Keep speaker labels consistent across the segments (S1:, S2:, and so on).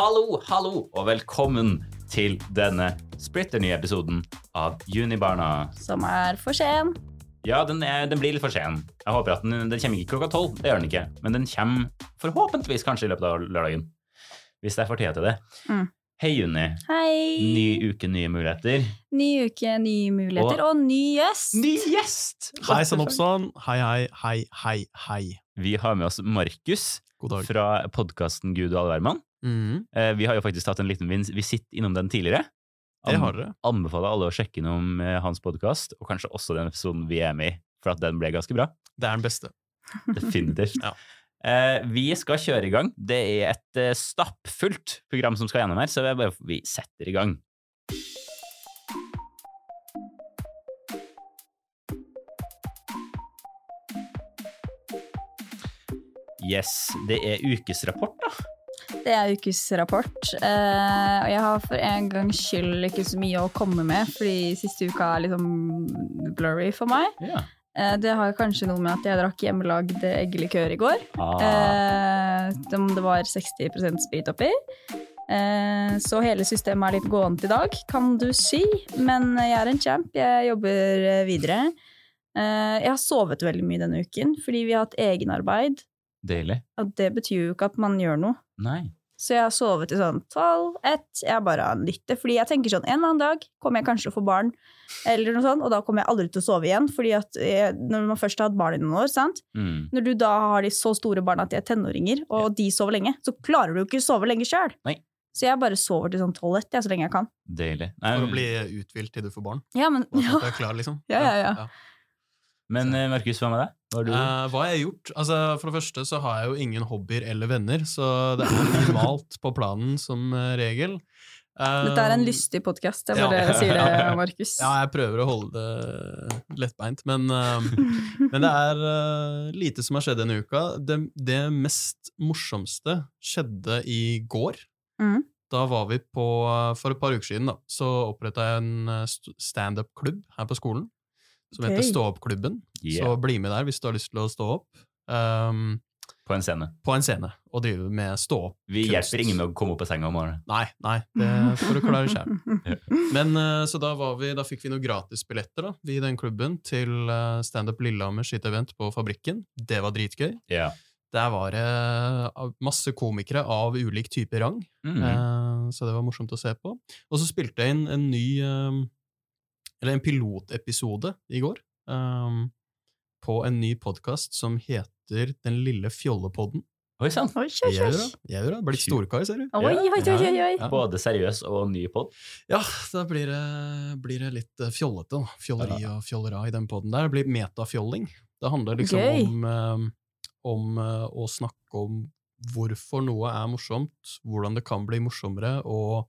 S1: Hallo, hallo, og velkommen til denne splitter nye episoden av Junibarna.
S2: Som er for sen.
S1: Ja, den, er, den blir litt for sen. Jeg håper at den, den kommer ikke klokka tolv, det gjør den ikke. Men den kommer forhåpentligvis kanskje i løpet av lørdagen. Hvis jeg får tid til det.
S2: Mm.
S1: Hei, Juni.
S2: Hei!
S1: Ny uke, nye muligheter.
S2: Ny uke, nye muligheter og, ny gjest.
S1: Ny gjest!
S3: Hei sann oppsann. Hei, hei, hei, hei, hei.
S1: Vi har med oss Markus fra podkasten Gud og alle
S3: Mhm.
S1: Eh, Vi har jo faktisk tatt en liten vis- visitt innom den tidligere.
S3: Det har dere.
S1: Anbefaler alle å sjekke innom eh, hans podkast, og kanskje også den episoden vi er med i, for at den ble ganske bra.
S3: Det er den beste.
S1: Definitivt.
S3: Ja.
S1: Eh, vi skal kjøre i gang. Det er et eh, stappfullt program som skal gjennom her, så vi, bare, vi setter i gang. Yes, det er ukesrapport, da.
S2: Det er ukesrapport. Eh, og jeg har for en gangs skyld ikke så mye å komme med, fordi siste uka er liksom blurry for meg. Yeah. Det har kanskje noe med at jeg drakk hjemmelagd eggelikør i går.
S1: Ah,
S2: Eh, som det var 60 sprit oppi. Eh, så hele systemet er litt gåent i dag, kan du si. Men jeg er en champ, jeg jobber eh, videre. Eh, jeg har sovet veldig mye denne uken, fordi vi har hatt egenarbeid.
S1: deilig.
S2: Og det betyr jo ikke at man gjør noe.
S1: Nei.
S2: Så jeg har sovet til sånn tolv, ett. Jeg bare har nytt det. Fordi jeg tenker sånn, en eller annen dag kommer jeg kanskje til å få barn, eller noe sånt, og da kommer jeg aldri til å sove igjen. Fordi at jeg, når man først har hatt barn i noen år, sant?
S1: Mm.
S2: Når du da har de så store barna at de er tenåringer, og de sover lenge, så klarer du jo ikke å sove lenge sjøl. Så jeg bare sover til sånn tolv-ett, jeg, så lenge jeg kan.
S1: Deilig.
S3: For å bli uthvilt til du får barn.
S2: Ja, men
S3: Og
S2: ja.
S3: at du er klar, liksom.
S2: Ja, ja, ja.
S1: Men eh, Markus, hva med deg? Hva har du
S3: Eh, hva har jeg gjort? Altså, for det første så har jeg jo ingen hobbyer eller venner, så det er minimalt på planen som eh, regel. Eh,
S2: Dette er en lystig podkast, jeg
S3: Ja.
S2: bare sier det, Markus.
S3: Ja, jeg prøver å holde det lettbeint, men, men det er lite som har skjedd denne uka. Det, det mest morsomste skjedde i går.
S2: Mm.
S3: Da var vi på For et par uker siden da, så oppretta jeg en st- standup-klubb her på skolen. Som heter Stå opp-klubben.
S1: Yeah.
S3: Så bli med der hvis du har lyst til å stå opp. Um,
S1: På en scene.
S3: på en scene og drive med stå opp.
S1: Vi
S3: Kunst.
S1: hjelper ingen med å komme opp av senga om morgenen.
S3: Nei, nei, det får du klare sjøl. Men eh, så da, var vi, da fikk vi noen gratisbilletter da, vi i den klubben til eh, Standup Lillehammer sitt event på Fabrikken. Det var dritgøy.
S1: Yeah.
S3: Der var det eh, masse komikere av ulik type rang,
S1: Mm.
S3: eh, så det var morsomt å se på. Og så spilte jeg inn en ny Eller en pilotepisode i går. um, på en ny podkast som heter Den lille fjollepodden.
S1: Oi sann!
S3: Jeg gjør det. Blitt storkar, ser du.
S2: Oi, oi, oi, oi, oi.
S3: Ja.
S1: Både seriøs og ny pod.
S3: Ja, da blir det, blir det litt eh, fjollete, da. Fjolleri og fjollera i den poden der. Det blir metafjolling. Det handler liksom
S2: Gøy.
S3: om, eh, om eh, å snakke om hvorfor noe er morsomt, hvordan det kan bli morsommere, og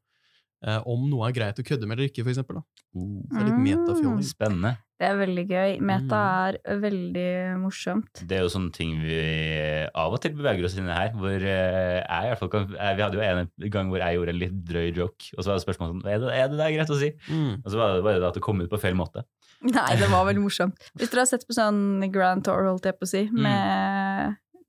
S3: om noe er greit å kødde med eller ikke, for eksempel. Da.
S1: Uh,
S3: det er litt metafjolling.
S1: spennende.
S2: Det er veldig gøy. Meta
S3: Mm.
S2: er veldig morsomt.
S1: Det er jo sånne ting vi av og til beveger oss inn i her. Hvor eh, jeg i hvert fall kan eh, Vi hadde jo en gang hvor jeg gjorde en litt drøy joke, og så var det spørsmålet sånn Er det, er det der greit å si?
S3: Mm.
S1: Og så var det bare det at det kom ut på feil måte.
S2: Nei, det var veldig morsomt. Hvis dere har sett på sånn Grand Tour, holdt jeg på å si,
S3: Mm.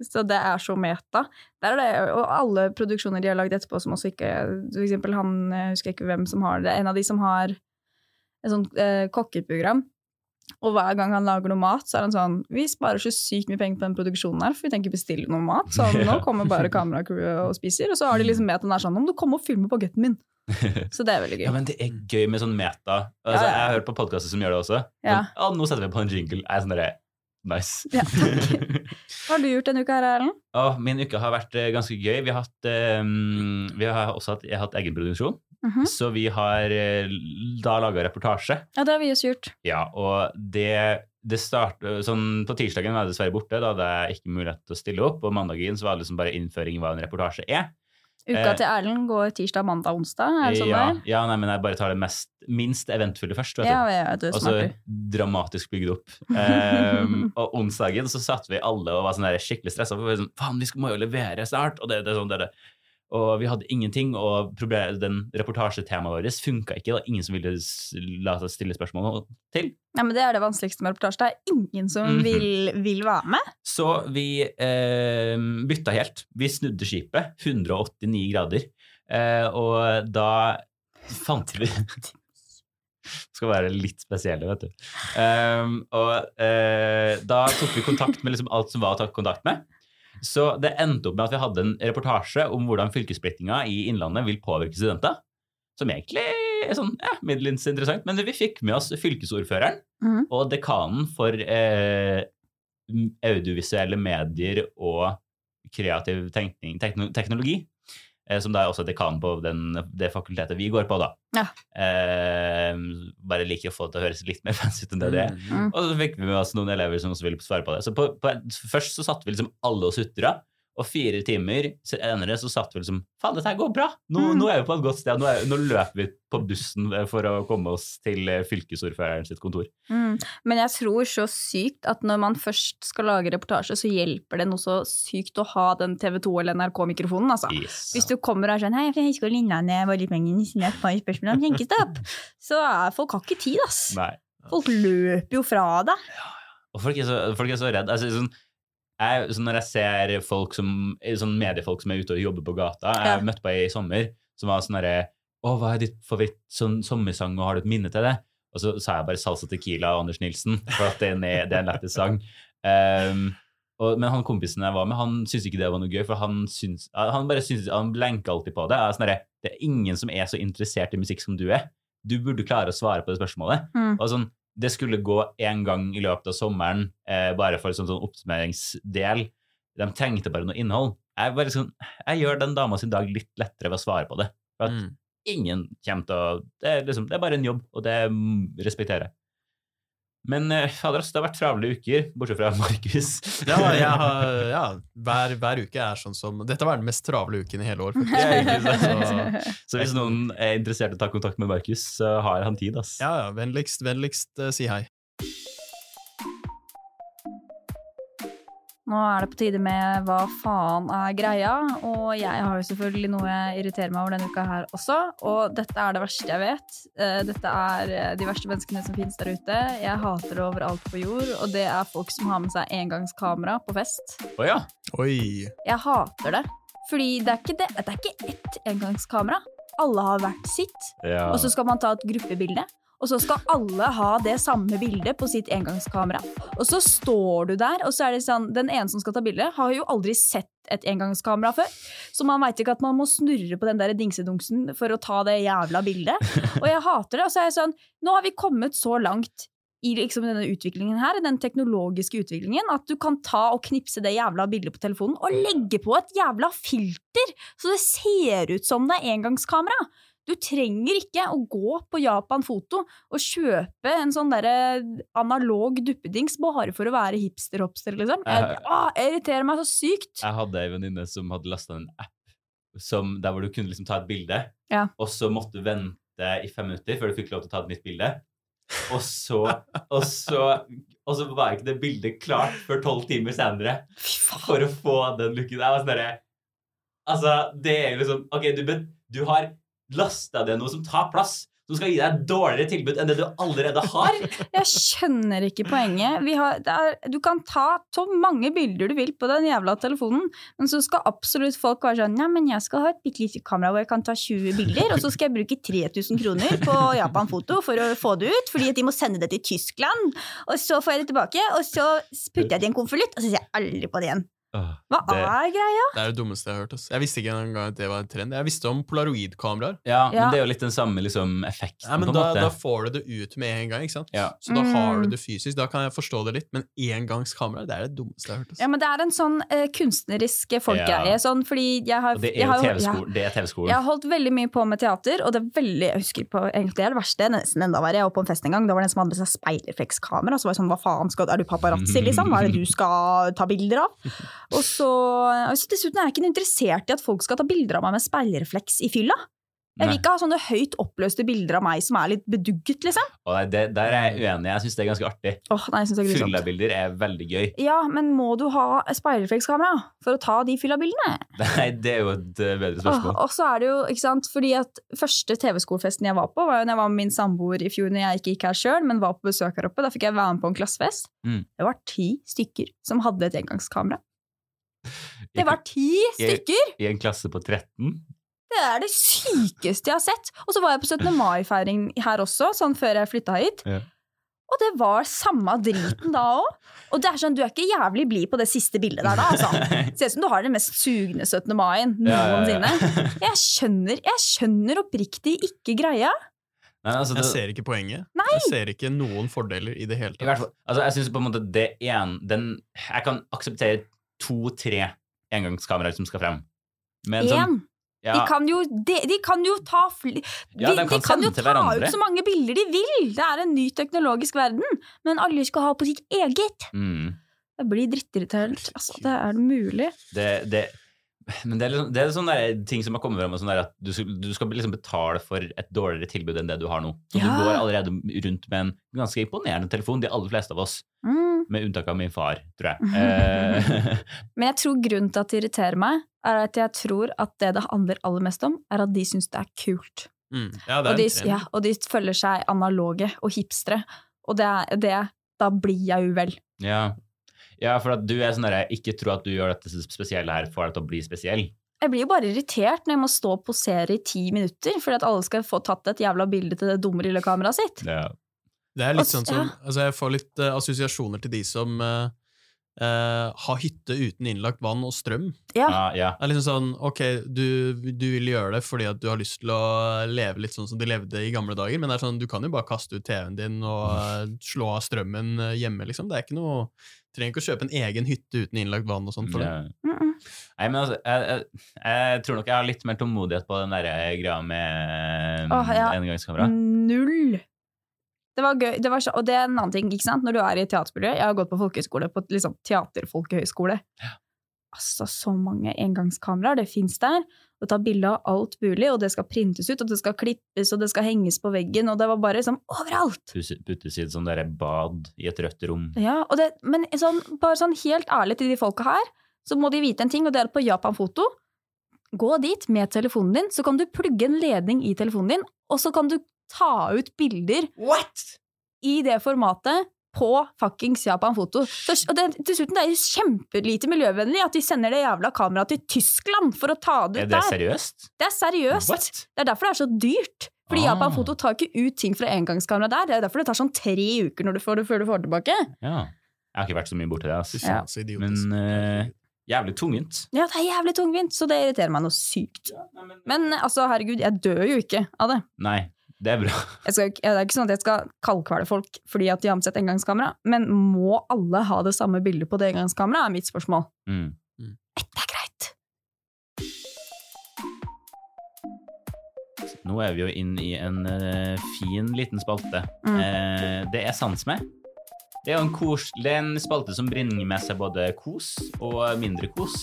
S2: Så det er så meta. Der er det, og alle produksjoner de har lagd etterpå som også ikke For eksempel han, jeg husker ikke hvem som har det, en av de som har et sånt eh, kokkeprogram. Og hver gang han lager noe mat, så er han sånn Vi sparer så sykt mye penger på den produksjonen her, for vi tenker ikke bestille noe mat. Så nå kommer bare kameracrewet og spiser. Og så har de liksom med at han er sånn Om du kommer og filme bagetten min. Så det er veldig gøy.
S1: Ja, men det er gøy med sånn meta. Altså,
S2: Ja, ja.
S1: Jeg har hørt på podkaster som gjør det også.
S2: Ja.
S1: Sånn, «Å, nå setter vi på en jingle. Jeg er sånn derre Nice.
S2: Ja, Hva har du gjort denne uka her, Erlend?
S1: Oh, min uke har vært eh, ganske gøy. Vi har, hatt, um, vi har også hatt, har hatt egenproduksjon.
S2: -hmm.
S1: Så vi har eh, da laga reportasje.
S2: Ja, det har vi også gjort.
S1: Ja, og det, det start, sånn, På tirsdagen var jeg dessverre borte, da hadde jeg ikke mulighet til å stille opp. Og mandagen så var det liksom bare innføring i hva en reportasje er.
S2: Uka
S1: Eh,
S2: til Erlend går tirsdag, mandag, onsdag. Er det sånn
S1: ja,
S2: der?
S1: ja, nei, men jeg bare tar det mest, minst eventfulle først. vet du.
S2: ja, du er
S1: Og så
S2: smart,
S1: dramatisk bygd opp. Um, og onsdagen så satt vi alle og var sånn skikkelig stressa. Sånn, faen, vi må jo levere snart! Og det, det, sånn, det, det. Og vi hadde ingenting, og den reportasjetemaet vårt funka ikke. Det var ingen som ville la seg stille spørsmål til.
S2: Ja, men Det er det vanskeligste med reportasje. Det er ingen som
S1: Mhm.
S2: vil, vil være med.
S1: Så vi eh, bytta helt. Vi snudde skipet 189 grader. Eh, og da fant vi Skal være litt spesielle, vet du. Um, og eh, da tok vi kontakt med liksom alt som var å ta kontakt med. Så det endte opp med at vi hadde en reportasje om hvordan fylkessplittinga i Innlandet vil påvirke studenter. Som egentlig er sånn ja, middels interessant. Men vi fikk med oss fylkesordføreren
S2: mm.
S1: og dekanen for eh, audiovisuelle medier og kreativ tenkning, teknologi. Eh, som da er også dekan på den, det fakultetet vi går på, da.
S2: Ja.
S1: Eh, bare liker å få det til å høres litt mer fancy ut enn det det er.
S3: Mm.
S1: Og så fikk vi med oss noen elever som også ville svare på det. Så på, på, først så satt vi liksom alle og sutra, og fire timer senere så satt vi liksom Faen, dette her går bra! Nå,
S2: Mm.
S1: nå er vi på et godt sted. Nå, er, nå løper vi på bussen for å komme oss til eh, fylkesordføreren sitt kontor.
S2: Mm. Men jeg tror så sykt at når man først skal lage reportasje, så hjelper det noe så sykt å ha den TV 2 eller NRK-mikrofonen, altså.
S1: Yes.
S2: Hvis du kommer og er sånn Hei, jeg fra Høgskolen Innlandet, var litt penger, siden jeg har spørsmål om skjenkestopp. Så folk har ikke tid, ass.
S1: Nei.
S2: Folk løper jo fra deg.
S1: Og folk er så, folk er så redde. Altså, sånn, jeg, når jeg ser folk som, sånn mediefolk som er ute og jobber på gata Jeg
S2: Ja.
S1: møtte på ei i sommer som var sånn herre Å, hva er ditt favoritt sånn, sommersang, og har du et minne til det? Og så sa jeg bare Salsa Tequila og Anders Nilsen, for at det er det er en lættis sang. Um, og, men han kompisen jeg var med, han syntes ikke det var noe gøy, for han, syns, han bare syns, han blenka alltid på det. Jeg er Sånn, herre, det er ingen som er så interessert i musikk som du er. Du burde klare å svare på det spørsmålet.
S2: Mm.
S1: Og sånn, det skulle gå én gang i løpet av sommeren, eh, bare for sånn, sånn oppsummeringsdel. De trengte bare noe innhold. Jeg, bare sånn, jeg gjør den dama sin dag litt lettere ved å svare på det. For at
S3: Mm.
S1: ingen kommer til å det er, liksom, det er bare en jobb, og det mm, respekterer jeg. Men eh, fader, det har vært travle uker, bortsett fra Markus.
S3: Ja, jeg har, ja hver, hver uke er sånn som Dette var den mest travle uken i hele år. Så,
S1: Så hvis noen er interessert i å ta kontakt med Markus, så har han tid, ass.
S3: ja, ja, vennligst, vennligst uh, si hei.
S2: Nå er det på tide med hva faen er greia, og jeg har jo selvfølgelig noe jeg irriterer meg over denne uka her også, og dette er det verste jeg vet. Eh, Dette er eh, de verste menneskene som finnes der ute. Jeg hater det overalt på jord, og det er folk som har med seg engangskamera på fest.
S1: Oh ja.
S3: Oi.
S2: Jeg hater det, fordi det er ikke, det, det er ikke ett engangskamera. Alle har hvert sitt,
S1: ja.
S2: og så skal man ta et gruppebilde. Og så skal alle ha det samme bildet på sitt engangskamera. Og så står du der, og så er det sånn Den ene som skal ta bilde, har jo aldri sett et engangskamera før. Så man veit ikke at man må snurre på den der dingsedungsen for å ta det jævla bildet. Og jeg hater det. Og så er jeg sånn Nå har vi kommet så langt i liksom denne utviklingen her, den teknologiske utviklingen, at du kan ta og knipse det jævla bildet på telefonen og legge på et jævla filter, så det ser ut som det er engangskamera. Du trenger ikke å gå på Japan Foto og kjøpe en sånn derre analog duppedings bare for å være hipster-hopster, liksom. Jeg,
S1: Eh.
S2: ah, jeg irriterer meg så sykt.
S1: Jeg hadde ei venninne som hadde lasta en app som, der hvor du kunne liksom ta et bilde,
S2: Ja.
S1: og så måtte du vente i fem minutter før du fikk lov til å ta et nytt bilde. Og så, og så, og så var ikke det bildet klart før tolv timer senere for å få den looken. Jeg var sånn derre Altså, det er jo liksom Ok, du, du har lasta ned noe som tar plass, som skal gi deg et dårligere tilbud enn det du allerede har.
S2: Jeg skjønner ikke poenget. Har, er, du kan ta så mange bilder du vil på den jævla telefonen, men så skal absolutt folk være sånn Ja, men jeg skal ha et bitte lite kamera hvor jeg kan ta 20 bilder, og så skal jeg bruke 3000 kroner på Japan Foto for å få det ut, fordi at de må sende det til Tyskland, og så får jeg det tilbake, og så putter jeg det i en konvolutt, og så ser jeg aldri på det igjen. Hva
S1: det-
S2: er greia?
S3: Det er det dummeste jeg har hørt. ass. Jeg visste ikke engang at det var en trend. Jeg visste om polaroidkameraer.
S1: Ja, men det er jo litt den samme liksom, effekten,
S3: Ja, men
S1: på
S3: da,
S1: måte.
S3: da får du det ut med en gang, ikke sant?
S1: Ja.
S3: Så da har
S2: Mm.
S3: du det fysisk. Da kan jeg forstå det litt, men engangskamera, det er det dummeste jeg har hørt. ass.
S2: Ja, men det er en sånn uh, kunstnerisk folkegreie,
S1: Ja.
S2: sånn fordi jeg har
S1: Og det er jo TV-skolen. Det TV-skolen.
S2: Jeg har holdt veldig mye på med teater, og det er veldig, jeg husker på, egentlig det er det verste, nesten enda verre. Jeg var på en fest en gang, da var det en som hadde med seg speilreflekskamera, så var jeg sånn, hva faen, skal, er du paparazzi, liksom? Hva er det du skal ta bilder av? Og så, altså dessuten er jeg ikke interessert i at folk skal ta bilder av meg med speilrefleks i fylla. Jeg vil ikke ha sånne høyt oppløste bilder av meg som er litt bedugget, liksom.
S1: Og nei, det, der er jeg uenig. Jeg syns det er ganske artig.
S2: Åh, nei, jeg synes det er grusomt.
S1: Fyllabilder er veldig gøy.
S2: Ja, men må du ha speilreflekskamera for å ta de fyllabildene?
S1: Nei, det er jo et eh, bedre
S2: Åh,
S1: spørsmål.
S2: og så er det jo, ikke sant, fordi at første TV-skolefesten jeg var på, var jo når jeg var med min samboer i fjor når jeg ikke gikk her sjøl, men var på besøk her oppe. Da fikk jeg være med på en klassefest.
S1: Mm.
S2: Det var ti stykker som hadde et engangskamera. Det var ti stykker!
S1: I en klasse på 13.
S2: Det er det sykeste jeg har sett. Og så var jeg på 17. mai-feiring her også, sånn før jeg flytta hit.
S1: Ja.
S2: Og det var samme driten da òg. Og det er sånn, du er ikke jævlig blid på det siste bildet der da, altså. Ser ut som du har den mest sugne 17. mai-en
S1: Ja, ja, ja.
S2: noensinne. Jeg skjønner, jeg skjønner oppriktig ikke greia.
S1: Nei, altså,
S3: Jeg ser ikke poenget. Jeg ser ikke noen fordeler i det hele
S1: I hvert
S3: tatt.
S1: fall, altså jeg synes på en måte det en, den, Jeg kan akseptere to-tre engangskameraer som skal frem. Men
S2: Én.
S1: sånn, ja,
S2: De, kan jo, de, de kan jo ta de,
S1: Ja, de kan
S2: kan jo ta
S1: hverandre.
S2: ut så mange bilder de vil! Det er en ny teknologisk verden. Men alle skal ha på sitt eget.
S1: mm,
S2: Det blir drittirritert. Altså, det er det mulig?
S1: det, det, men det er, liksom, det er sånne ting som har kommet frem, sånn at du du skal liksom betale for et dårligere tilbud enn det du har nå. Så
S2: Ja.
S1: du går allerede rundt med en ganske imponerende telefon, de aller fleste av oss.
S2: Mm.
S1: Med unntak av min far, tror jeg. Eh,
S2: Men jeg tror grunnen til at det irriterer meg, er at jeg tror at det det handler aller mest om, er at de syns det er kult.
S3: Mm. Ja, det
S2: Og
S3: er
S2: de,
S3: en
S2: ja, og de følger seg analoge og hipstere. Og det, det Da blir jeg uvel.
S1: ja. ja, for at du er sånn der, ikke tro at du gjør dette spesielle her for deg til å bli spesiell.
S2: Jeg blir jo bare irritert når jeg må stå og posere i ti minutter fordi at alle skal få tatt et jævla bilde til det dumme lille kameraet sitt.
S1: Ja.
S3: Det er litt sånn som altså Jeg får litt uh, assosiasjoner til de som uh, uh, har hytte uten innlagt vann og strøm.
S2: Ja.
S1: Ja, ja.
S3: Det er liksom sånn, ok, du, du vil gjøre det fordi at du har lyst til å leve litt sånn som de levde i gamle dager, men det er sånn, du kan jo bare kaste ut TV-en din og slå av strømmen hjemme, liksom. Det er ikke noe Trenger ikke å kjøpe en egen hytte uten innlagt vann og sånn for det.
S2: Mm -mm.
S1: Nei, men altså, jeg, jeg, jeg tror nok jeg har litt mer tålmodighet på den der greia med
S2: oh, ja.
S1: engangskamera.
S2: Null! Det var gøy. Det var så, og det er en annen ting, ikke sant? Når du er i teatermiljøet Jeg har gått på folkehøyskole, på liksom teaterfolkehøyskole. Altså, så mange engangskameraer. Det fins der. Og ta bilde av alt mulig, og det skal printes ut, og det skal klippes, og det skal henges på veggen, og det var bare liksom overalt!
S1: Puttes i et sånt derre bad i et rødt rom.
S2: Ja, det, men sånn, bare sånn helt ærlig til de folka her, så må de vite en ting, og det er på Japan Foto Gå dit med telefonen din, så kan du plugge en ledning i telefonen din, og så kan du ta ut bilder
S1: What?!
S2: i det formatet på fuckings Japan Foto. Så, og det, dessuten, det er kjempelite miljøvennlig at de sender det jævla kameraet til Tyskland for å ta det
S1: Er
S2: ut
S1: det
S2: der.
S1: seriøst?
S2: Det er seriøst.
S1: What?
S2: Det er derfor det er så dyrt. Fordi
S1: Ah.
S2: Japan Foto tar ikke ut ting fra engangskamera der. Det er derfor det tar sånn tre uker når du får det før du får det tilbake.
S1: Ja. Jeg har ikke vært så mye borti det. Altså.
S3: Ja.
S1: Men uh, jævlig tungvint.
S2: Ja, det er jævlig tungvint, så det irriterer meg noe sykt. Men altså, herregud, jeg dør jo ikke av det.
S1: Nei, det er bra.
S2: Jeg skal, ikke- det er ikke sånn at jeg skal kaldkvele folk fordi at de har med seg et engangskamera, men må alle ha det samme bildet på det engangskameraet, er mitt spørsmål.
S1: Mm.
S2: Dette er greit.
S1: Nå er vi jo inn i en uh, fin liten spalte.
S2: Mm.
S1: Uh, det er Sans med. Det er jo en, kos, det er en spalte som bringer med seg både kos og mindre kos.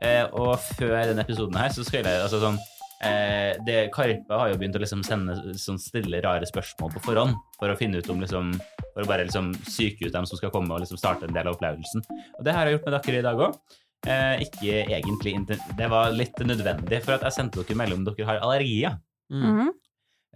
S1: Uh, og før denne episoden her, så skal jeg altså sånn eh, det, Karpe har jo begynt å liksom sende sånn stille, rare spørsmål på forhånd for å finne ut om liksom For å bare liksom psyke ut dem som skal komme og liksom starte en del av opplevelsen. Og det har jeg gjort med dere i dag òg. Eh, ikke egentlig Det var litt nødvendig, for at jeg sendte dere melding om dere har allergier.
S3: Mm.
S2: Mhm,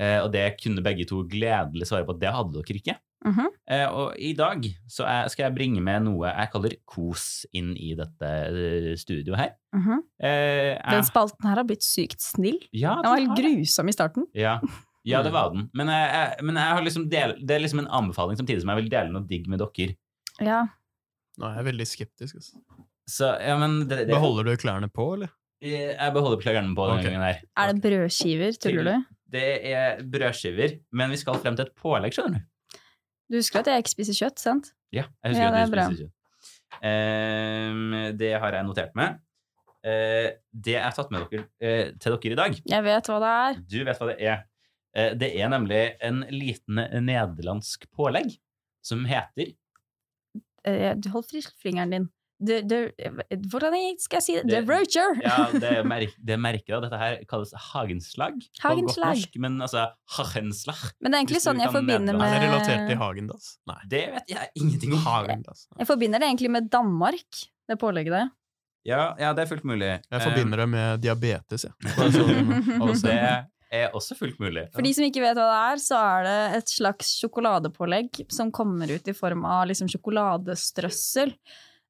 S1: Eh, og det kunne begge to gledelig svare på at det hadde dere ikke.
S2: Mhm.
S1: Eh, og i dag så er, skal jeg bringe med noe jeg kaller kos inn i dette eh, studioet her.
S2: Mhm.
S1: Eh,
S2: Den spalten her har blitt sykt snill.
S1: ja,
S2: Den var
S1: den
S2: helt grusom i starten.
S1: Ja. ja, det var den. Men, jeg, jeg, men jeg har liksom del, det er liksom en anbefaling samtidig som jeg vil dele noe digg med dere.
S2: Ja.
S3: Nå er jeg veldig skeptisk. Altså.
S1: Så, ja, men det, det,
S3: Beholder du klærne på, eller?
S1: Jeg beholder klærne på denne
S3: okay.
S1: gangen her.
S2: Er det brødskiver, tuller du?
S1: Det er brødskiver, men vi skal frem til et pålegg, skjønner du.
S2: Du husker at jeg ikke spiser kjøtt, sant?
S1: Ja, jeg husker
S2: Ja,
S1: at du
S2: er
S1: spiser kjøtt. Um, det har jeg notert med. Uh, det jeg har tatt med dere, uh, til dere i dag,
S2: Jeg vet hva det er.
S1: du vet hva det er. Uh, det er nemlig en liten nederlandsk pålegg som heter
S2: Du holdt fingeren din. Det, the, hvordan skal jeg si det?
S1: Det-
S2: The Roger!
S1: Ja, det, merk, det merker jeg. Dette her kalles hagenslag
S2: Hagenslag.
S1: norsk, men altså hagenslag.
S2: Men det er egentlig sånn jeg forbinder
S1: med
S3: Er det relatert til Hagendas? Nei.
S1: Det vet jeg ingenting om.
S3: Hagendas.
S2: Jeg forbinder det egentlig med Danmark, det pålegget der.
S1: Ja, ja, det er fullt mulig.
S3: Jeg forbinder det med diabetes, jeg. Ja. sånn,
S1: Eh,
S3: ser.
S1: det er også fullt mulig.
S2: For de som ikke vet hva det er, så er det et slags sjokoladepålegg som kommer ut i form av liksom sjokoladestrøssel.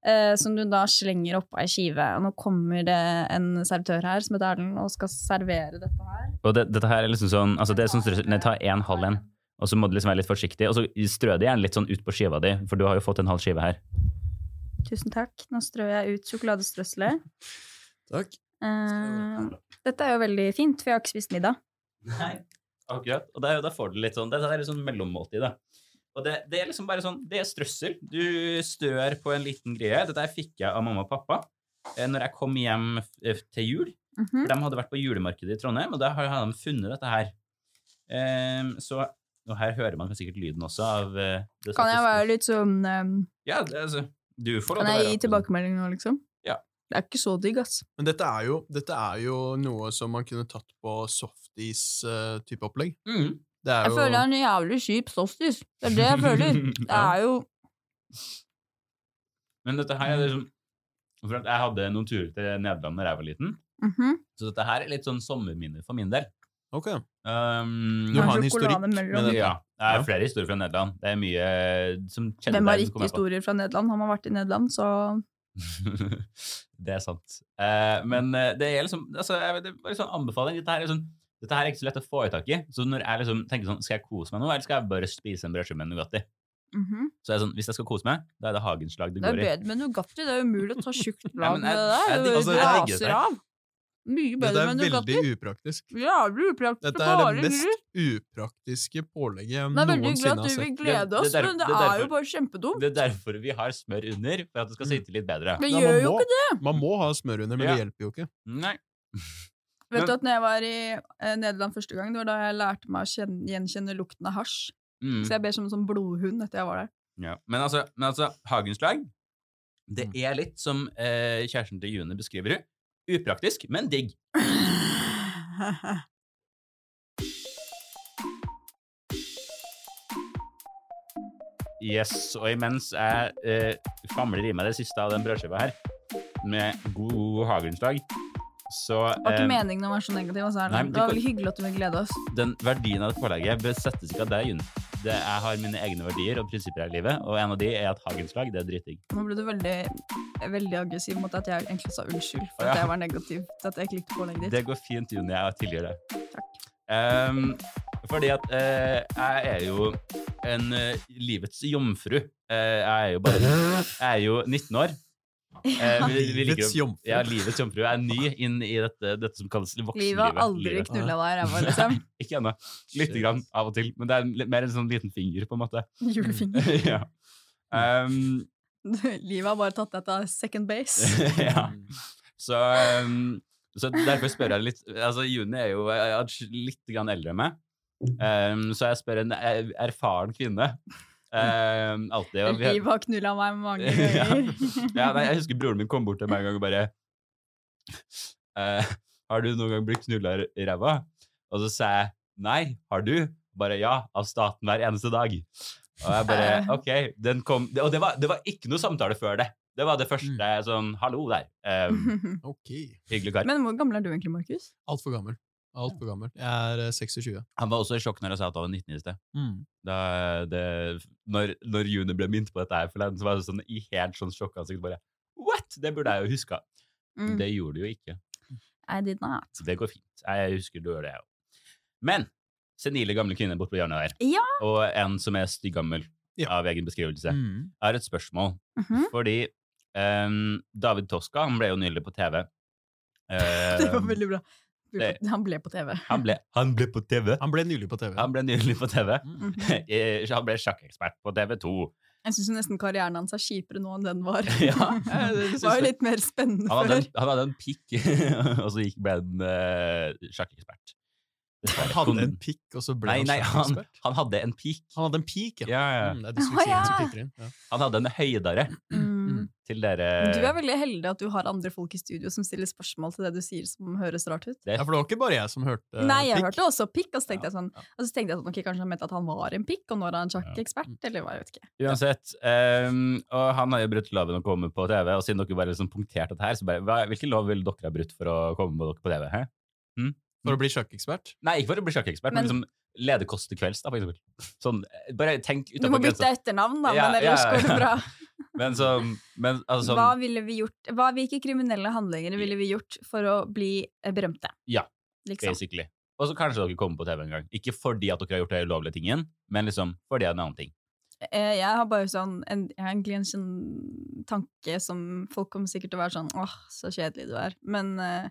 S2: Eh, som du da slenger oppå ei skive. Og nå kommer det en servitør her som heter Erlend, og skal servere dette her.
S1: Og det, dette her er liksom sånn altså det er sånn Nei, ta en halv en, og så må du liksom være litt forsiktig. Og så strø det gjerne litt sånn ut på skiva di, for du har jo fått en halv skive her.
S2: Tusen takk. Nå strør jeg ut sjokoladestrøsselet.
S3: Takk.
S2: Eh, dette er jo veldig fint, for jeg har ikke spist middag.
S1: Nei, akkurat. Og da, da får du litt sånn Dette er litt sånn mellommåltid, da. Og det, det er liksom bare sånn Det er strøssel. Du stør på en liten greie. Dette fikk jeg av mamma og pappa eh, når jeg kom hjem f- til jul.
S2: Mm
S1: -hmm. de hadde vært på julemarkedet i Trondheim, og da har har de funnet dette her. Ehm, så Og her hører man sikkert lyden også av uh, det
S2: Kan jeg være litt sånn um,
S1: Ja, det, altså Du får lov
S2: Kan
S1: til å
S2: jeg gi tilbakemelding nå, liksom?
S1: Ja.
S2: Det er ikke så digg, ass.
S3: Men dette er, jo, dette er jo noe som man kunne tatt på softis-type opplegg.
S1: Mm.
S3: Det er
S2: Jeg
S3: jo
S2: føler det er en jævlig kjip softis. Det er det jeg føler. Det
S1: Ja.
S2: er jo
S1: Men dette her er liksom For at jeg hadde noen turer til Nederland da jeg var liten,
S2: Mhm.
S1: så dette her er litt sånn sommerminner for min del.
S3: Ok.
S1: Um,
S3: Du har en historikk med det.
S1: Ja. Det er
S3: Ja.
S1: flere historier fra Nederland. Det er mye eh, som kjenner
S2: Hvem har ikke
S1: jeg
S2: historier fra Nederland? Har man vært i Nederland, så
S1: det er sant. Uh, men eh, det er liksom altså, jeg det er bare sånn anbefaling. Dette her, er sånn, dette her er ikke så lett å få i tak i. Så når jeg liksom tenker sånn, skal jeg kose meg nå, eller skal jeg bare spise en brødskive med Nugatti?
S2: Mhm.
S1: Så er sånn, hvis jeg skal kose meg, da er det Hagenslag det
S2: Det er
S1: går i.
S2: bedre med Nugatti. Det er umulig å ta tjukt
S1: Ja,
S2: lag med det der. Det
S3: altså, jeg
S2: raser
S1: det.
S2: av. Mye
S3: Dette
S2: bedre
S3: er
S2: med Nugatti.
S3: veldig upraktisk.
S2: Jævlig upraktisk.
S3: Dette er det mest upraktiske pålegget jeg noensinne har sett.
S2: Det er veldig
S3: glad
S2: at du vil glede
S1: er
S2: oss, men det
S1: det er
S2: er jo bare kjempedumt.
S1: Det er derfor vi har smør under, for at det skal sitte litt bedre.
S2: Det gjør jo ikke det.
S3: Man må ha smør under, men det hjelper jo ikke.
S1: Nei.
S2: Vet du at når jeg var i eh, Nederland første gang, det var da jeg lærte meg å kjenne, gjenkjenne lukten av hasj.
S1: Mm.
S2: Så jeg ber som en sånn blodhund etter jeg var der.
S1: Ja. Men altså, men altså Hagenslag, det
S3: Mm.
S1: er litt som eh, kjæresten til June beskriver det. Upraktisk, men digg. Yes, og imens jeg eh, famler i meg det siste av den brødskiva her, med god Hagenslag, så
S2: Det var ikke
S1: eh,
S2: meningen å være så negativ. Altså,
S1: nei,
S2: det var veldig hyggelig at du vil glede oss.
S1: den verdien av det pålegget besettes ikke av deg, Jun. Det, jeg har mine egne verdier og prinsipper her i livet, og en av de er at Hagenslag, det er dritdigg.
S2: Nå ble du veldig, veldig aggressiv mot at jeg egentlig sa unnskyld for
S1: Ja.
S2: at jeg var negativ til at jeg ikke likte pålegget ditt.
S1: Det går fint, Juni. Jeg tilgir det.
S2: Takk.
S1: Um, fordi at eh, jeg er jo en eh, livets jomfru. Eh, jeg er jo bare Jeg er jo 19 år. Eh, vi- vi
S3: Livets jomfru.
S1: Ja, livets jomfru. Er ny inn i dette, dette som kalles voksenlivet.
S2: Livet har aldri knulla deg i ræva, liksom.
S1: Ikke ennå. Lite grann av og til. Men det er mer en sånn liten finger, på en måte.
S2: Julefinger.
S1: ja. Um,
S2: Livet har bare tatt deg til second base.
S1: ja. Så, um, så derfor spør jeg litt Altså, Juni er jo atsk- litt grann eldre enn meg, um, så jeg spør en er- erfaren kvinne. Um, alltid. Vi,
S2: Livet har knulla meg mange ganger.
S1: ja, nei, jeg husker broren min kom bort til meg en gang og bare eh, Har du noen gang blitt knulla i ræva? Og så sa jeg nei. Har du? Bare ja, av staten hver eneste dag. Og jeg bare OK. Den kom Og det var, det var ikke noe samtale før det. Det var det første sånn Hallo der. Um,
S3: Ok.
S1: hyggelig kar.
S2: Men hvor gammel er du egentlig, Markus?
S3: Altfor gammel. Altfor gammel. Jeg er eh, 26.
S1: Han var også i sjokk når jeg sa at han var 19 i sted.
S3: Mm.
S1: Da det, når, når June ble minnet på dette her forleden, så var det sånn i helt sånn sjokkansikt bare What?! Det burde jeg jo huska.
S2: Mm.
S1: Det gjorde du jo ikke.
S2: I did not.
S1: Det går fint. Jeg husker du gjør det, jeg òg. Men senile gamle kvinner borte på hjørnet der,
S2: Ja.
S1: og en som er styggammel
S3: Ja.
S1: av egen beskrivelse,
S3: Mm.
S1: jeg har et spørsmål.
S2: Mhm.
S1: Fordi um, David Toska han ble jo nylig på TV.
S2: Det var veldig bra.
S1: Det-
S2: Han ble på TV.
S1: han, ble, han ble på TV.
S3: Han ble nylig på TV.
S1: Han ble nylig på TV.
S3: Mm.
S2: Mhm.
S1: Eh, Han ble sjakkekspert på TV2.
S2: Jeg syns nesten karrieren hans er kjipere nå enn den var.
S1: Ja,
S2: det
S1: det
S2: var jo litt mer spennende
S1: Han hadde
S2: før.
S1: en, han hadde en pikk, og så gikk, ble han uh, sjakkekspert.
S3: Han hadde en pikk, og så ble
S1: Nei,
S3: han
S1: nei, han,
S3: sjakkekspert.
S1: han hadde en pikk.
S3: Han hadde en pikk, ja.
S1: Ja, ja.
S3: Mm, det er dysleksien
S2: Å,
S3: som titter inn. Ja.
S1: Han hadde en høydare
S2: Mm.
S1: til dere.
S2: Du er veldig heldig at du har andre folk i studio som stiller spørsmål til det du sier som høres rart ut.
S3: Ja, for det var ikke bare jeg som hørte
S2: Nei, jeg
S3: pikk.
S2: hørte også pikk, og så tenkte
S3: Ja,
S2: jeg sånn
S3: ja.
S2: Og så tenkte jeg sånn, ok, kanskje han mente at han var en pikk, og nå er han sjakkekspert, eller hva, jeg vet ikke.
S1: Uansett. um, og han har jo brutt loven å komme på TV, og siden dere bare liksom punkterte dette her, så bare hva, Hvilken lov ville dere ha brutt for å komme på dere på TV? Hæ?
S3: For å bli sjakkekspert.
S1: Nei, ikke for å bli sjakkekspert, men,
S2: Men-
S1: liksom lede Kåss til kvelds, da, for eksempel. Sånn, bare tenk
S2: Du må bytte etternavn, da,
S1: Ja,
S2: men ellers
S1: ja,
S2: går det bra.
S1: Men så men, altså,
S2: Hva ville vi gjort? Hva, hvilke kriminelle handlinger ville vi gjort for å bli eh, berømte?
S1: Ja,
S2: Liksom.
S1: basically. Og så kanskje dere kommer på TV en gang. Ikke fordi at dere har gjort den ulovlige tingen, men liksom fordi det er en annen ting.
S2: Eh, Jeg har bare sånn en, jeg har egentlig en sånn tanke som folk kommer sikkert til å være sånn åh, så kjedelig du er. Men eh,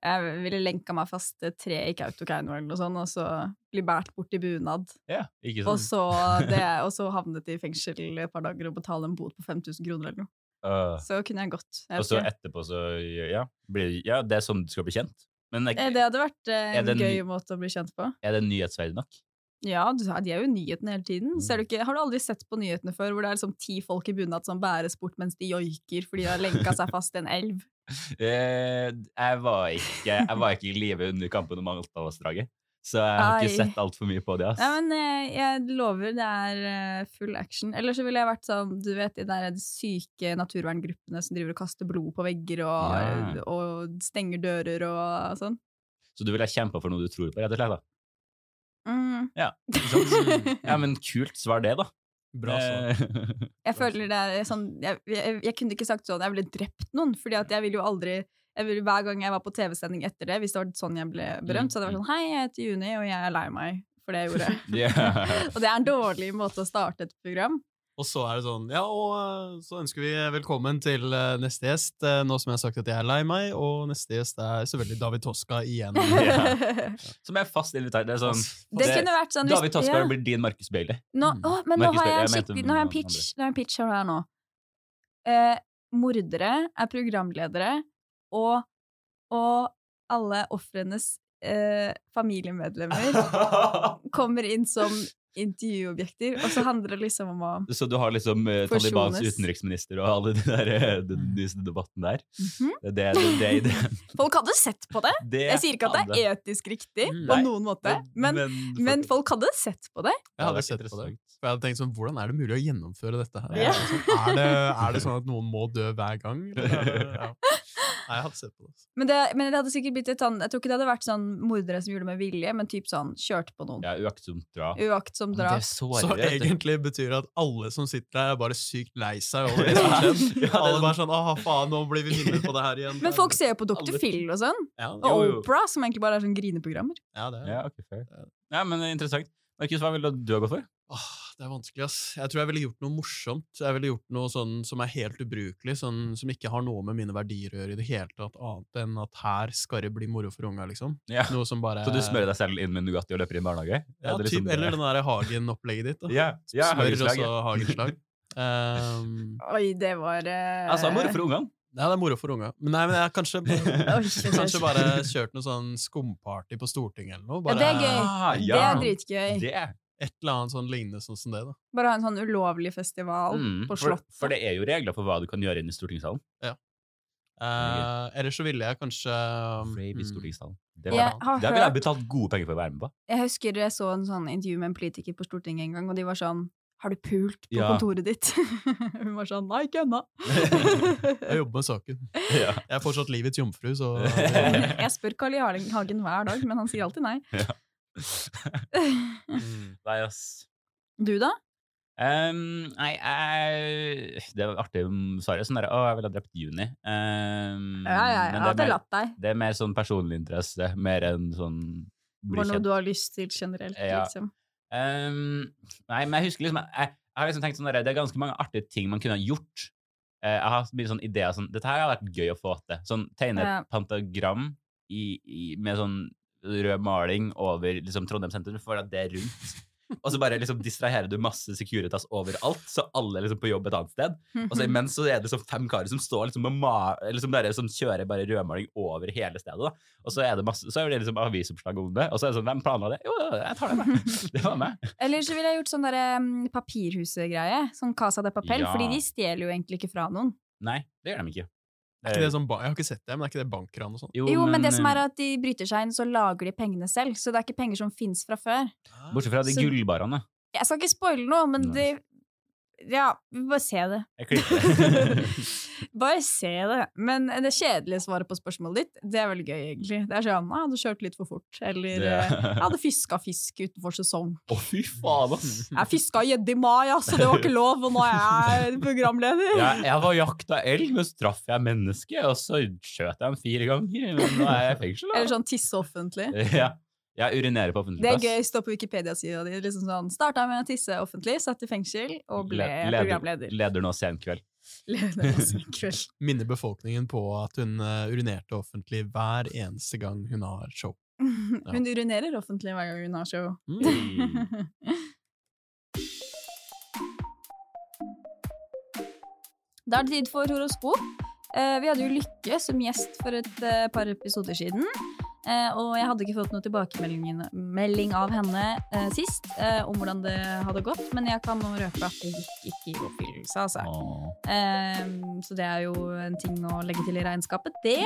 S2: jeg ville lenka meg fast til et tre i Kautokeino eller noe sånt, og så bli båret bort i bunad.
S1: Ja, ikke
S2: Og så, det, og så havnet i fengsel et par dager og betale en bot på 5000 kroner eller noe.
S1: Uh,
S2: Så kunne jeg gått. Jeg
S1: og så etterpå så Ja, blir, ja det er sånn du skal bli kjent. Men er,
S2: Eh, Det hadde vært eh, en gøy måte å bli kjent på.
S1: er det nyhetsverdig nok?
S2: Ja, du, de er jo i nyhetene hele tiden.
S1: Mm.
S2: Ser du ikke, har du aldri sett på nyhetene før hvor det er liksom ti folk i bunad som bæres bort mens de joiker fordi de har lenka seg fast i en elv?
S1: Eh, jeg, var ikke, jeg var ikke i live under kampen om Alta-vassdraget, så jeg har ikke sett altfor mye på det. ass.
S2: Ja, men jeg, jeg lover det er eh, full action. Eller så ville jeg vært sånn, du vet, de der syke naturverngruppene som driver og kaster blod på vegger og,
S1: Ja.
S2: og stenger dører og sånn.
S1: Så du ville kjempa for noe du tror på, rett og slett? da?
S2: Mm.
S1: Ja, Så, ja men kult svar det, da.
S3: Bra svar.
S1: Eh,
S2: Jeg føler det er sånn jeg, jeg, jeg kunne ikke sagt sånn jeg ville drept noen, fordi at jeg ville jo aldri jeg ville, Hver gang jeg var på TV-sending etter det, hvis det var sånn jeg ble berømt, så hadde det vært sånn Hei, jeg heter Juni, og jeg er lei meg for det jeg gjorde. og det er en dårlig måte å starte et program.
S3: Og så er det sånn, ja, og eh, så ønsker vi velkommen til eh, neste gjest, eh, nå som jeg har sagt at jeg er lei meg, og neste gjest er selvfølgelig David Toska igjen.
S1: Ja. Som er fast invitert. Det er sånn
S2: Det kunne vært sånn hvis-
S1: David Toska
S2: ja.
S1: blir din Markus Bailey.
S2: Nå,
S3: Mm.
S2: å, men nå har jeg,
S1: jeg
S2: skikkelig, nå har jeg en pitch, nå har jeg en pitch her nå. Eh, mordere er programledere, og, og alle ofrenes eh, familiemedlemmer kommer inn som intervjuobjekter, og så handler det liksom om å
S1: Så du har liksom uh, Talibans utenriksminister og alle de der, uh, den nyeste debatten der?
S2: Mhm.
S1: Det, det, det, det, det,
S2: Folk hadde sett på det!
S1: det
S2: Jeg sier ikke at det er etisk riktig
S3: Nei.
S2: på noen måte, men, men folk hadde sett på det.
S3: Jeg hadde sett på det. For jeg hadde tenkt sånn, hvordan er det mulig å gjennomføre dette her?
S2: Ja.
S3: Sånn, Er, det, er det sånn at noen må dø hver gang? Eller er ja. Nei, jeg hadde sett på det. altså.
S2: Men det, men det hadde sikkert blitt et sånn Jeg tror ikke det hadde vært sånn mordere som gjorde det med vilje, men typ sånn kjørte på noen.
S1: Ja, uaktsomt drap.
S2: Uaktsomt
S1: Det
S2: drap.
S1: er
S3: Så
S1: sårere.
S3: egentlig betyr det at alle som sitter der, er bare sykt lei seg over det som har skjedd.
S1: Ja,
S3: Alle
S1: sånn-
S3: bare sånn 'Å, faen, nå blir vi minnet på det her igjen'.
S2: Men folk ser jo på Dr. Phil og sånn,
S3: Ja,
S2: og
S1: Jo, jo.
S2: Oprah, som egentlig bare er sånn grineprogrammer.
S3: ja, det, er.
S1: Ja, okay, fair. Ja, men interessant. Markus, hva ville du ha gått for?
S3: Åh, det er vanskelig, ass. Jeg tror jeg ville gjort noe morsomt. Jeg ville gjort noe sånn som er helt ubrukelig, sånn som ikke har noe med mine verdier å gjøre i det hele tatt, annet enn at her skal det bli moro for unga, liksom.
S1: Ja.
S3: Noe som bare
S1: Så du smører deg selv inn med Nugatti og løper inn i barnehage?
S3: Ja, typ,
S1: liksom
S3: eller den der Hagen-opplegget ditt. da.
S1: Ja, ja
S3: Smør og så hagenslag. Um,
S2: Oi, det var uh,
S1: Altså, moro for ungene.
S3: ja, det er moro for unga. Men nei, men jeg har kanskje, kanskje bare kjørt noe sånn skumparty på Stortinget eller noe.
S2: Ja, det er gøy.
S1: Ah,
S2: Det er dritgøy.
S1: Det.
S3: Et eller annet sånn lignende sånn som det. da.
S2: Bare ha en sånn ulovlig festival
S1: Mm,
S2: på
S1: for,
S2: Slottet.
S1: for det er jo regler for hva du kan gjøre inne i stortingssalen.
S3: Eh, ellers så ville jeg kanskje
S1: Rave i
S3: mm,
S1: stortingssalen. Det,
S2: Jeg
S1: var,
S2: har
S1: det ville jeg betalt gode penger for å være med på.
S2: Jeg husker jeg så en sånn intervju med en politiker på Stortinget en gang, og de var sånn Har du pult på
S1: Ja.
S2: kontoret ditt? Hun var sånn Nei, ikke ennå.
S3: Jeg jobber med saken.
S1: Ja.
S3: Jeg er fortsatt livets jomfru, så
S2: jeg spør Carl I. Hagen- hver dag, men han sier alltid nei.
S3: mm.
S1: Nei, ass.
S2: Du, da?
S1: Um, nei, jeg Det var artig om svaret. Sånn der, å, jeg ville ha drept Juni. Um,
S2: Ja, ja,
S1: jeg
S2: Hadde
S1: mer-
S2: latt deg.
S1: Det er mer sånn personlig interesse, mer enn sånn
S2: Var noe
S1: kjent.
S2: du har lyst til generelt,
S1: Ja.
S2: liksom.
S1: Um, nei, men jeg husker liksom Jeg, jeg har liksom tenkt sånn der, Det er ganske mange artige ting man kunne ha gjort. Uh, jeg har mye sånn ideer sånn Dette her har vært gøy å få til. Sånn Tegne
S2: Ja.
S1: pantagram i, i, med sånn rød maling over liksom, Trondheim sentrum, for at det er rundt. Og så bare liksom distraherer du masse Securitas overalt, så alle er liksom på jobb et annet sted. Og så imens så er det liksom fem karer som står liksom og ma liksom bare, som kjører bare rødmaling over hele stedet. da. Og så er det masse, så er det liksom avisoppslag om det. Og så er det sånn, hvem planla det? Jo, jeg tar det med. Det var meg.
S2: Eller så ville jeg gjort sånn der, um, papirhuset-greie. Sånn Casa de Papel.
S1: Ja.
S2: Fordi de stjeler jo egentlig ikke fra noen.
S1: Nei, det gjør de ikke.
S3: Er ikke det sånn, jeg har ikke sett det, men er ikke det bankran og sånn?
S2: Jo, men, det som
S1: eh,
S2: er at de bryter seg inn, så lager de pengene selv. Så det er ikke penger som fins fra før.
S1: Bortsett fra de gullbarene.
S2: Jeg skal ikke spoile noe, men det Ja, vi bare se det.
S1: Jeg.
S2: Bare se det. Men det kjedelige svaret på spørsmålet ditt, det er veldig gøy, egentlig. Det er sånn «Ah, 'Jeg hadde kjørt litt for fort', eller
S1: Det-
S2: eh, 'Jeg hadde fiska fisk utenfor sesong'.
S1: Å, fy faen, ass!
S2: Jeg fiska gjedde i mai, altså, det var ikke lov, og nå er jeg programleder.
S1: Jeg, jeg var jakta elg, men så traff jeg menneske, og så skjøt jeg ham fire ganger. Men nå er jeg i fengsel, da.
S2: Eller sånn tisse offentlig.
S1: Ja. Jeg urinerer på offentlig plass.
S2: Det er gøy, stå på Wikipedia-sida di. Liksom sånn, Starta med å tisse offentlig, satt i fengsel og ble
S1: leder-
S2: programleder.
S1: Leder nå sen kveld.
S2: Leder kveld.
S3: Minner befolkningen på at hun eh, urinerte offentlig hver eneste gang hun har show.
S2: Hun urinerer offentlig hver gang hun har show.
S1: Mm.
S2: Da er det tid for horoskop. Eh, vi hadde jo Lykke som gjest for et eh, par episoder siden. Eh, og jeg hadde ikke fått noe tilbakemelding av henne eh, sist eh, om hvordan det hadde gått, men jeg kan nå røpe at det gikk ikke i oppfyllelse, altså. Så det er jo en ting å legge til i regnskapet, det.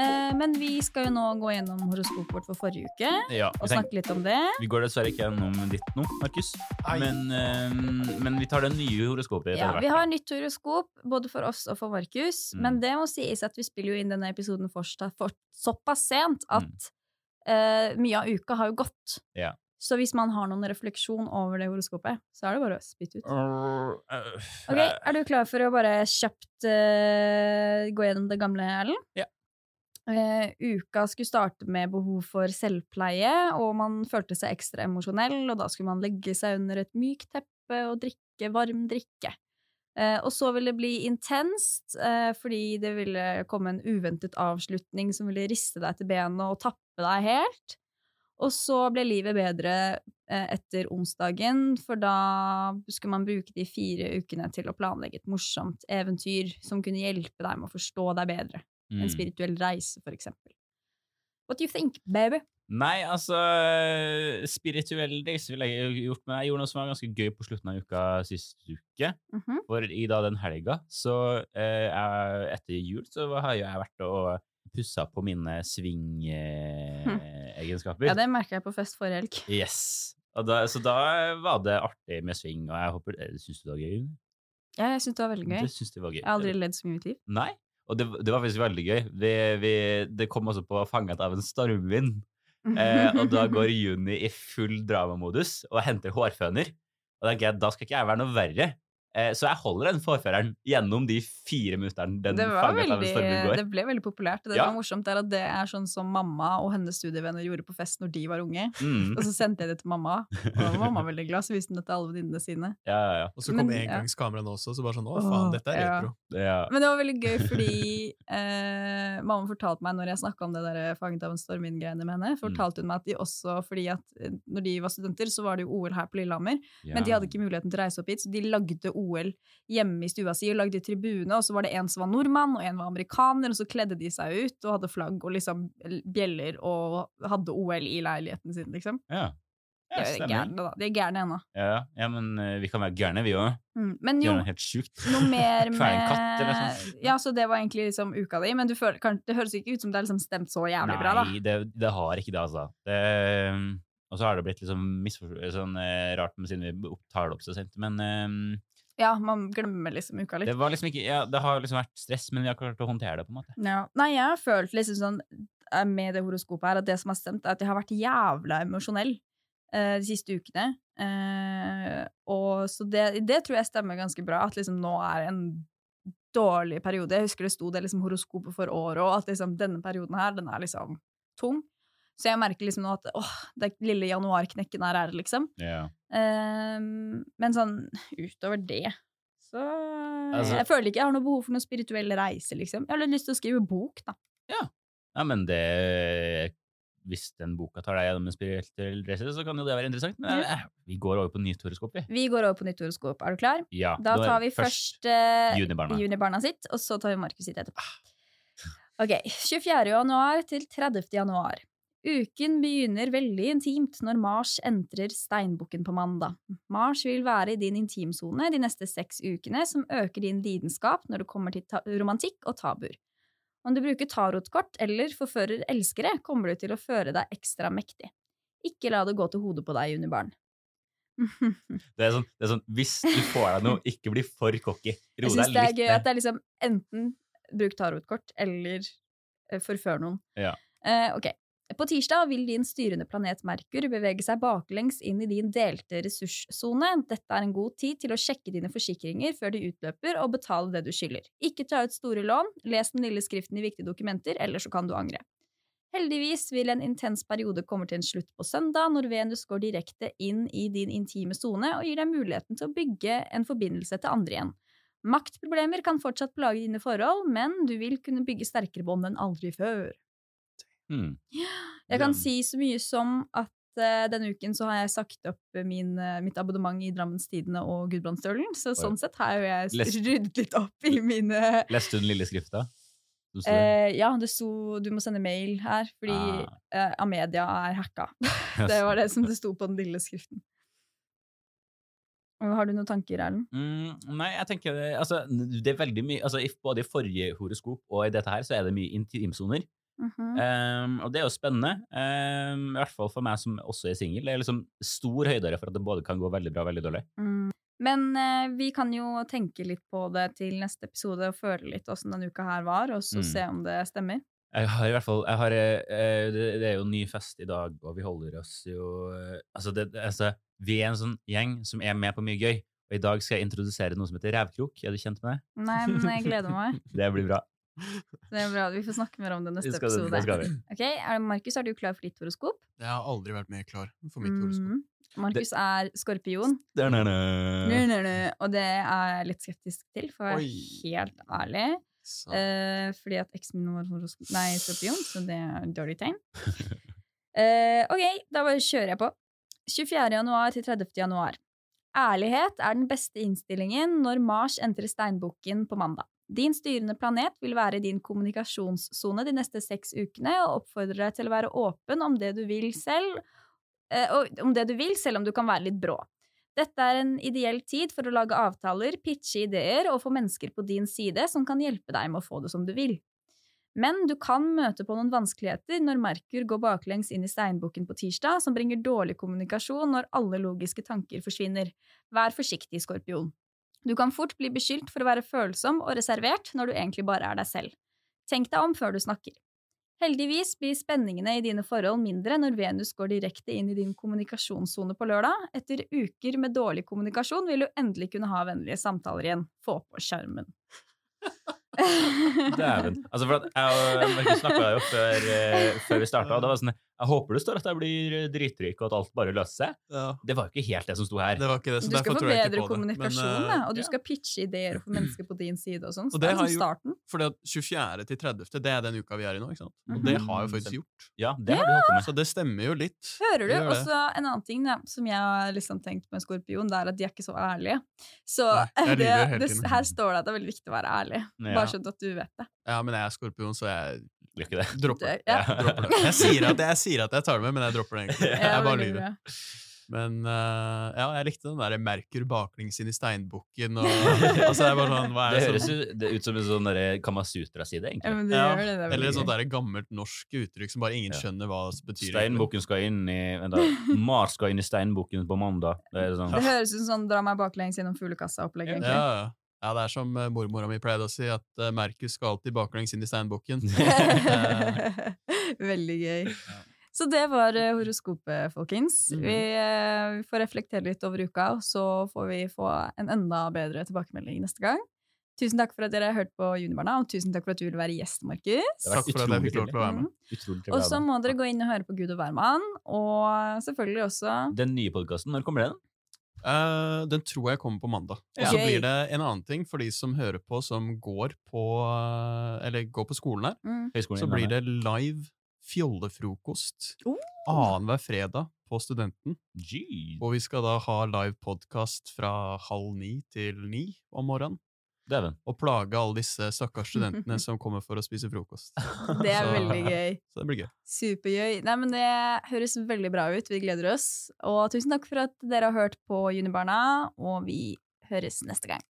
S2: Eh, men vi skal jo nå gå gjennom horoskopet vårt for forrige uke
S1: Ja,
S2: og snakke litt om det.
S1: vi går dessverre ikke gjennom ditt nå, Markus. Men, eh, men vi tar det nye horoskopet
S2: Ja, vi har nytt horoskop, både for oss og for Markus.
S1: Mm.
S2: Men det må sies at vi spiller jo inn denne episoden fortsatt for såpass sent at
S1: Mm.
S2: eh, mye av uka har jo gått.
S1: Ja.
S2: Så hvis man har noen refleksjon over det horoskopet, så er det bare å spytte ut.
S1: Øh,
S2: Ok, Er du klar for å bare kjapt uh, gå gjennom det gamle, Erlend?
S1: Ja.
S2: Eh, uka skulle starte med behov for selvpleie, og man følte seg ekstra emosjonell, og da skulle man legge seg under et mykt teppe og drikke varm drikke. Uh, og så ville det bli intenst, uh, fordi det ville komme en uventet avslutning som ville riste deg til benet og tappe deg helt. Og så ble livet bedre etter onsdagen, for da skulle man bruke de fire ukene til å planlegge et morsomt eventyr som kunne hjelpe deg med å forstå deg bedre.
S1: Mm.
S2: En spirituell reise, for eksempel. What do you think, baby?
S1: Nei, altså Spirituell reise ville jeg gjort, men jeg gjorde noe som var ganske gøy på slutten av uka sist uke.
S2: Mhm.
S1: For i da den helga, så eh, jeg, etter jul, så har jo jeg vært og pussa på mine swing-egenskaper.
S2: Ja, det merka jeg på fest forrige helg.
S1: Yes. Da, så da var det artig med swing, og jeg håper eh, Syns du det var gøy?
S2: Ja, jeg syns det var veldig gøy.
S1: Det du var gøy.
S2: Jeg har aldri ledd så mye i mitt liv.
S1: Nei. Og det, det var faktisk veldig gøy. Vi, vi, det kom også på fanget av en stormvind. Eh, og da går Juni i full dramamodus og henter hårføner. Og da da skal ikke jeg være noe verre. Eh, så jeg holder den forføreren gjennom de fire minuttene den
S2: det, var
S1: fanget av en stormvind går.
S2: det ble veldig populært. og Det
S1: Ja.
S2: var morsomt, er at det er sånn som mamma og hennes studievenner gjorde på fest når de var unge.
S1: Mm.
S2: Og så sendte jeg det til mamma, og da var mamma veldig glad, så viste hun det til alle venninnene sine.
S1: Ja, ja,
S3: Og så kom
S2: Men,
S3: engangskameraene også, så bare sånn å faen, dette er
S2: ja.
S3: retro.
S2: Men det var veldig gøy fordi eh, mamma fortalte meg når jeg snakka om det der fanget av en stormvind-greiene med henne,
S1: Mm.
S2: fortalte hun meg at de også, fordi at eh, når de var studenter, så var det jo OL her på Lillehammer,
S1: ja.
S2: men de hadde ikke muligheten til å reise opp hit, så de lagde OL hjemme i stua si og lagde tribune, og så var det en som var nordmann, og en var amerikaner, og så kledde de seg ut og hadde flagg og liksom bjeller og hadde OL i leiligheten sin, liksom.
S1: Ja.
S2: De
S1: Ja,
S2: er gærne, da. De er gærne ennå.
S1: Ja, ja, men eh, vi kan være gærne, vi òg.
S2: Mm. Men jo,
S1: helt sjukt.
S2: noe mer
S1: med katt, eller
S2: med
S1: sånn.
S2: Ja, så det var egentlig liksom uka di, men du føler, kan, det høres ikke ut som det er liksom stemt så jævlig bra, da.
S1: Nei, det, det har ikke det, altså. Det, og så har det blitt liksom sånn eh, rart med siden vi tar det opp så sent. Men eh,
S2: Ja, man glemmer liksom uka litt.
S1: det var liksom ikke Ja, det har liksom vært stress, men vi har klart å håndtere det, på en måte.
S2: Ja. Nei, jeg har følt liksom sånn eh, med det horoskopet her, at det som har stemt, er at jeg har vært jævla emosjonell eh, de siste ukene. Eh, og så det, det tror jeg stemmer ganske bra, at liksom nå er en dårlig periode. Jeg husker det sto det liksom horoskopet for året, og at liksom denne perioden her, den er liksom tung. Så jeg merker liksom nå at åh, det lille januarknekken her er det, liksom. Yeah. Men sånn utover det så
S1: Altså-
S2: Jeg føler ikke jeg har noe behov for noen spirituell reise, liksom. Jeg har litt lyst til å skrive bok, da.
S1: ja, men det Hvis den boka tar deg gjennom en spirituell reise, så kan jo det være interessant. Men ja. vi går over på nytt horoskop, vi.
S2: Vi går over på nytt horoskop. Er du klar?
S1: Ja,
S2: Da tar vi først eh,
S1: Junibarna.
S2: Junibarna sitt, og så tar vi Markus sitt etterpå. Ok, 24. januar til 30. januar. Uken begynner veldig intimt når Mars entrer steinbukken på mandag. Mars vil være i din intimsone de neste seks ukene, som øker din lidenskap når det kommer til romantikk og tabuer. Om du bruker tarotkort eller forfører elskere, kommer du til å føre deg ekstra mektig. Ikke la det gå til hodet på deg, Unibarn.
S1: Det er sånn, det er sånn hvis du får deg noe, ikke bli for cocky. Ro
S2: Jeg
S1: deg
S2: syns det er gøy at det er liksom enten bruk tarotkort eller eh, forfør noen.
S1: Ja.
S2: Uh, ok. På tirsdag vil din styrende planet Merkur bevege seg baklengs inn i din delte ressurssone. Dette er en god tid til å sjekke dine forsikringer før de utløper, og betale det du skylder. Ikke ta ut store lån, les den lille skriften i viktige dokumenter, eller så kan du angre. Heldigvis vil en intens periode komme til en slutt på søndag, når Venus går direkte inn i din intime sone og gir deg muligheten til å bygge en forbindelse til andre igjen. Maktproblemer kan fortsatt plage dine forhold, men du vil kunne bygge sterkere bånd enn aldri før.
S1: Hmm.
S2: Jeg kan si så mye som at eh, denne uken så har jeg sagt opp min, eh, mitt abonnement i Drammens Tidende og Gudbrandsdølen, så sånn sett har jeg ryddet litt opp i mine
S1: Leste du den lille skrifta?
S2: eh, Ja, det sto 'du må sende mail' her, fordi
S1: Ah.
S2: eh, Amedia er hacka. det var det som det sto på den lille skriften. Har du noen tanker, Erlend?
S1: Mm, nei, jeg tenker altså, det er veldig mye altså, Både i forrige horoskop og i dette her så er det mye intimsoner.
S2: Mhm.
S1: Um, og det er jo spennende, um, i hvert fall for meg som også er singel. Det er liksom stor høydere for at det både kan gå veldig bra og veldig dårlig.
S2: Mm. Men uh, vi kan jo tenke litt på det til neste episode og føle litt åssen denne uka her var, og så
S1: Mm.
S2: se om det stemmer.
S1: Jeg har i hvert fall jeg har, uh, det, det er jo ny fest i dag, og vi holder oss jo uh, altså, det- altså Vi er en sånn gjeng som er med på mye gøy. Og i dag skal jeg introdusere noe som heter revkrok. Er du kjent med det?
S2: Nei, men jeg gleder meg.
S1: Det blir bra.
S2: Det er bra. Vi får snakke mer om det neste
S1: skal,
S2: episode.
S1: skal.
S2: Ok, er Markus, er du klar for ditt horoskop?
S3: Jeg har aldri vært mer klar for mitt horoskop.
S2: Mhm. Markus er skorpion, det er og det er jeg litt skeptisk til, for å være helt ærlig. Eh, fordi at eksen min var horoskop... Nei, skorpion, så det er et dårlig tegn. Eh, ok, da bare kjører jeg på. 24. januar til 30. januar. Ærlighet er den beste innstillingen når Mars entrer steinbukken på mandag. Din styrende planet vil være din kommunikasjonssone de neste seks ukene og oppfordrer deg til å være åpen om det du vil selv, eh, om det du vil, selv om du kan være litt brå. Dette er en ideell tid for å lage avtaler, pitche ideer og få mennesker på din side som kan hjelpe deg med å få det som du vil. Men du kan møte på noen vanskeligheter når Merkur går baklengs inn i steinbukken på tirsdag, som bringer dårlig kommunikasjon når alle logiske tanker forsvinner. Vær forsiktig, skorpion. Du kan fort bli beskyldt for å være følsom og reservert når du egentlig bare er deg selv. Tenk deg om før du snakker. Heldigvis blir spenningene i dine forhold mindre når Venus går direkte inn i din kommunikasjonssone på lørdag. Etter uker med dårlig kommunikasjon vil du endelig kunne ha vennlige samtaler igjen. Få på skjermen.
S1: Dæven. Altså, for at jeg og Markus snakka jo før, eh, før vi starta, og det var sånn Jeg håper det står at jeg blir dritrik, og at alt bare løser seg.
S3: ja,
S1: Det var jo ikke helt det som sto her.
S3: det var ikke det, så
S2: Du skal få bedre kommunikasjon,
S3: Men, eh,
S2: og du
S1: ja.
S2: skal pitche ideer for mennesker på din side og sånn. Så
S3: Og
S2: det
S3: det
S2: er
S3: har
S2: liksom
S3: jo-
S2: starten.
S3: Fordi at 24. til 30., det er den uka vi er i nå, ikke sant? Og det
S2: Mhm.
S3: har jeg faktisk gjort.
S1: Ja, det har du holdt på med.
S3: Så det stemmer jo litt.
S2: Hører du?
S3: Og
S2: så en annen ting da, som jeg har liksom tenkt med Skorpion, det er at de er ikke så ærlige. Så
S3: Nei,
S2: det, det, her står det at det er veldig viktig å være ærlig.
S1: Ja.
S2: Bare sånn at du vet det.
S3: Ja, men jeg er skorpion, så jeg
S1: ikke det.
S3: dropper
S2: det ja.
S3: Dropper det. Jeg, sier at jeg, jeg sier at jeg tar det med, men jeg dropper det egentlig. Jeg bare lyver. Men uh, ja, jeg likte den der Merkur baklengs inn i steinbukken og Altså, det er bare sånn hva er
S1: Det
S3: det
S1: høres
S3: sånn?
S1: jo det ut som en sånn Kamasutra-side,
S2: Ja,
S1: egentlig.
S2: men det
S3: Ja,
S2: gjør det. det er
S3: Eller et sånt der gammelt norsk uttrykk som bare ingen
S1: Ja.
S3: skjønner hva det betyr.
S1: Steinbukken skal inn i vent da, Mars skal inn i steinbukken på mandag. Det er sånn.
S2: Det høres ut som sånn dra meg baklengs gjennom fuglekassa-opplegg,
S3: Ja,
S2: egentlig.
S3: ja. ja, det er som eh, mormora mi pleide å si, at uh, Merkus skal alltid baklengs inn i steinbukken.
S2: Veldig gøy. Så det var eh, horoskopet, folkens.
S3: Mhm.
S2: Vi, eh, vi får reflektere litt over uka, og så får vi få en enda bedre tilbakemelding neste gang. Tusen takk for at dere har hørt på Junibarna, og tusen takk for at du vil være gjest, Markus.
S3: Takk for at jeg fikk lov til å være med.
S1: Mm.
S2: Og så må dere gå inn og høre på Gud og hvermann, og selvfølgelig også.
S1: Den nye podkasten, når kommer den?
S3: Uh, den tror jeg kommer på mandag. Og så
S2: okay.
S3: blir det en annen ting for de som hører på, som går på, eller går på skolen her.
S2: mm.
S3: Så blir det live fjollefrokost
S2: Oh.
S3: annenhver fredag på Studenten.
S1: Jeez.
S3: Og vi skal da ha live podkast fra halv ni til ni om morgenen.
S1: Dæven.
S3: Og plage alle disse stakkars studentene som kommer for å spise frokost.
S2: Det er
S3: Så-
S2: veldig gøy.
S3: Så det blir gøy.
S2: Supergøy. Nei, men Det høres veldig bra ut. Vi gleder oss. Og tusen takk for at dere har hørt på Junibarna, og vi høres neste gang.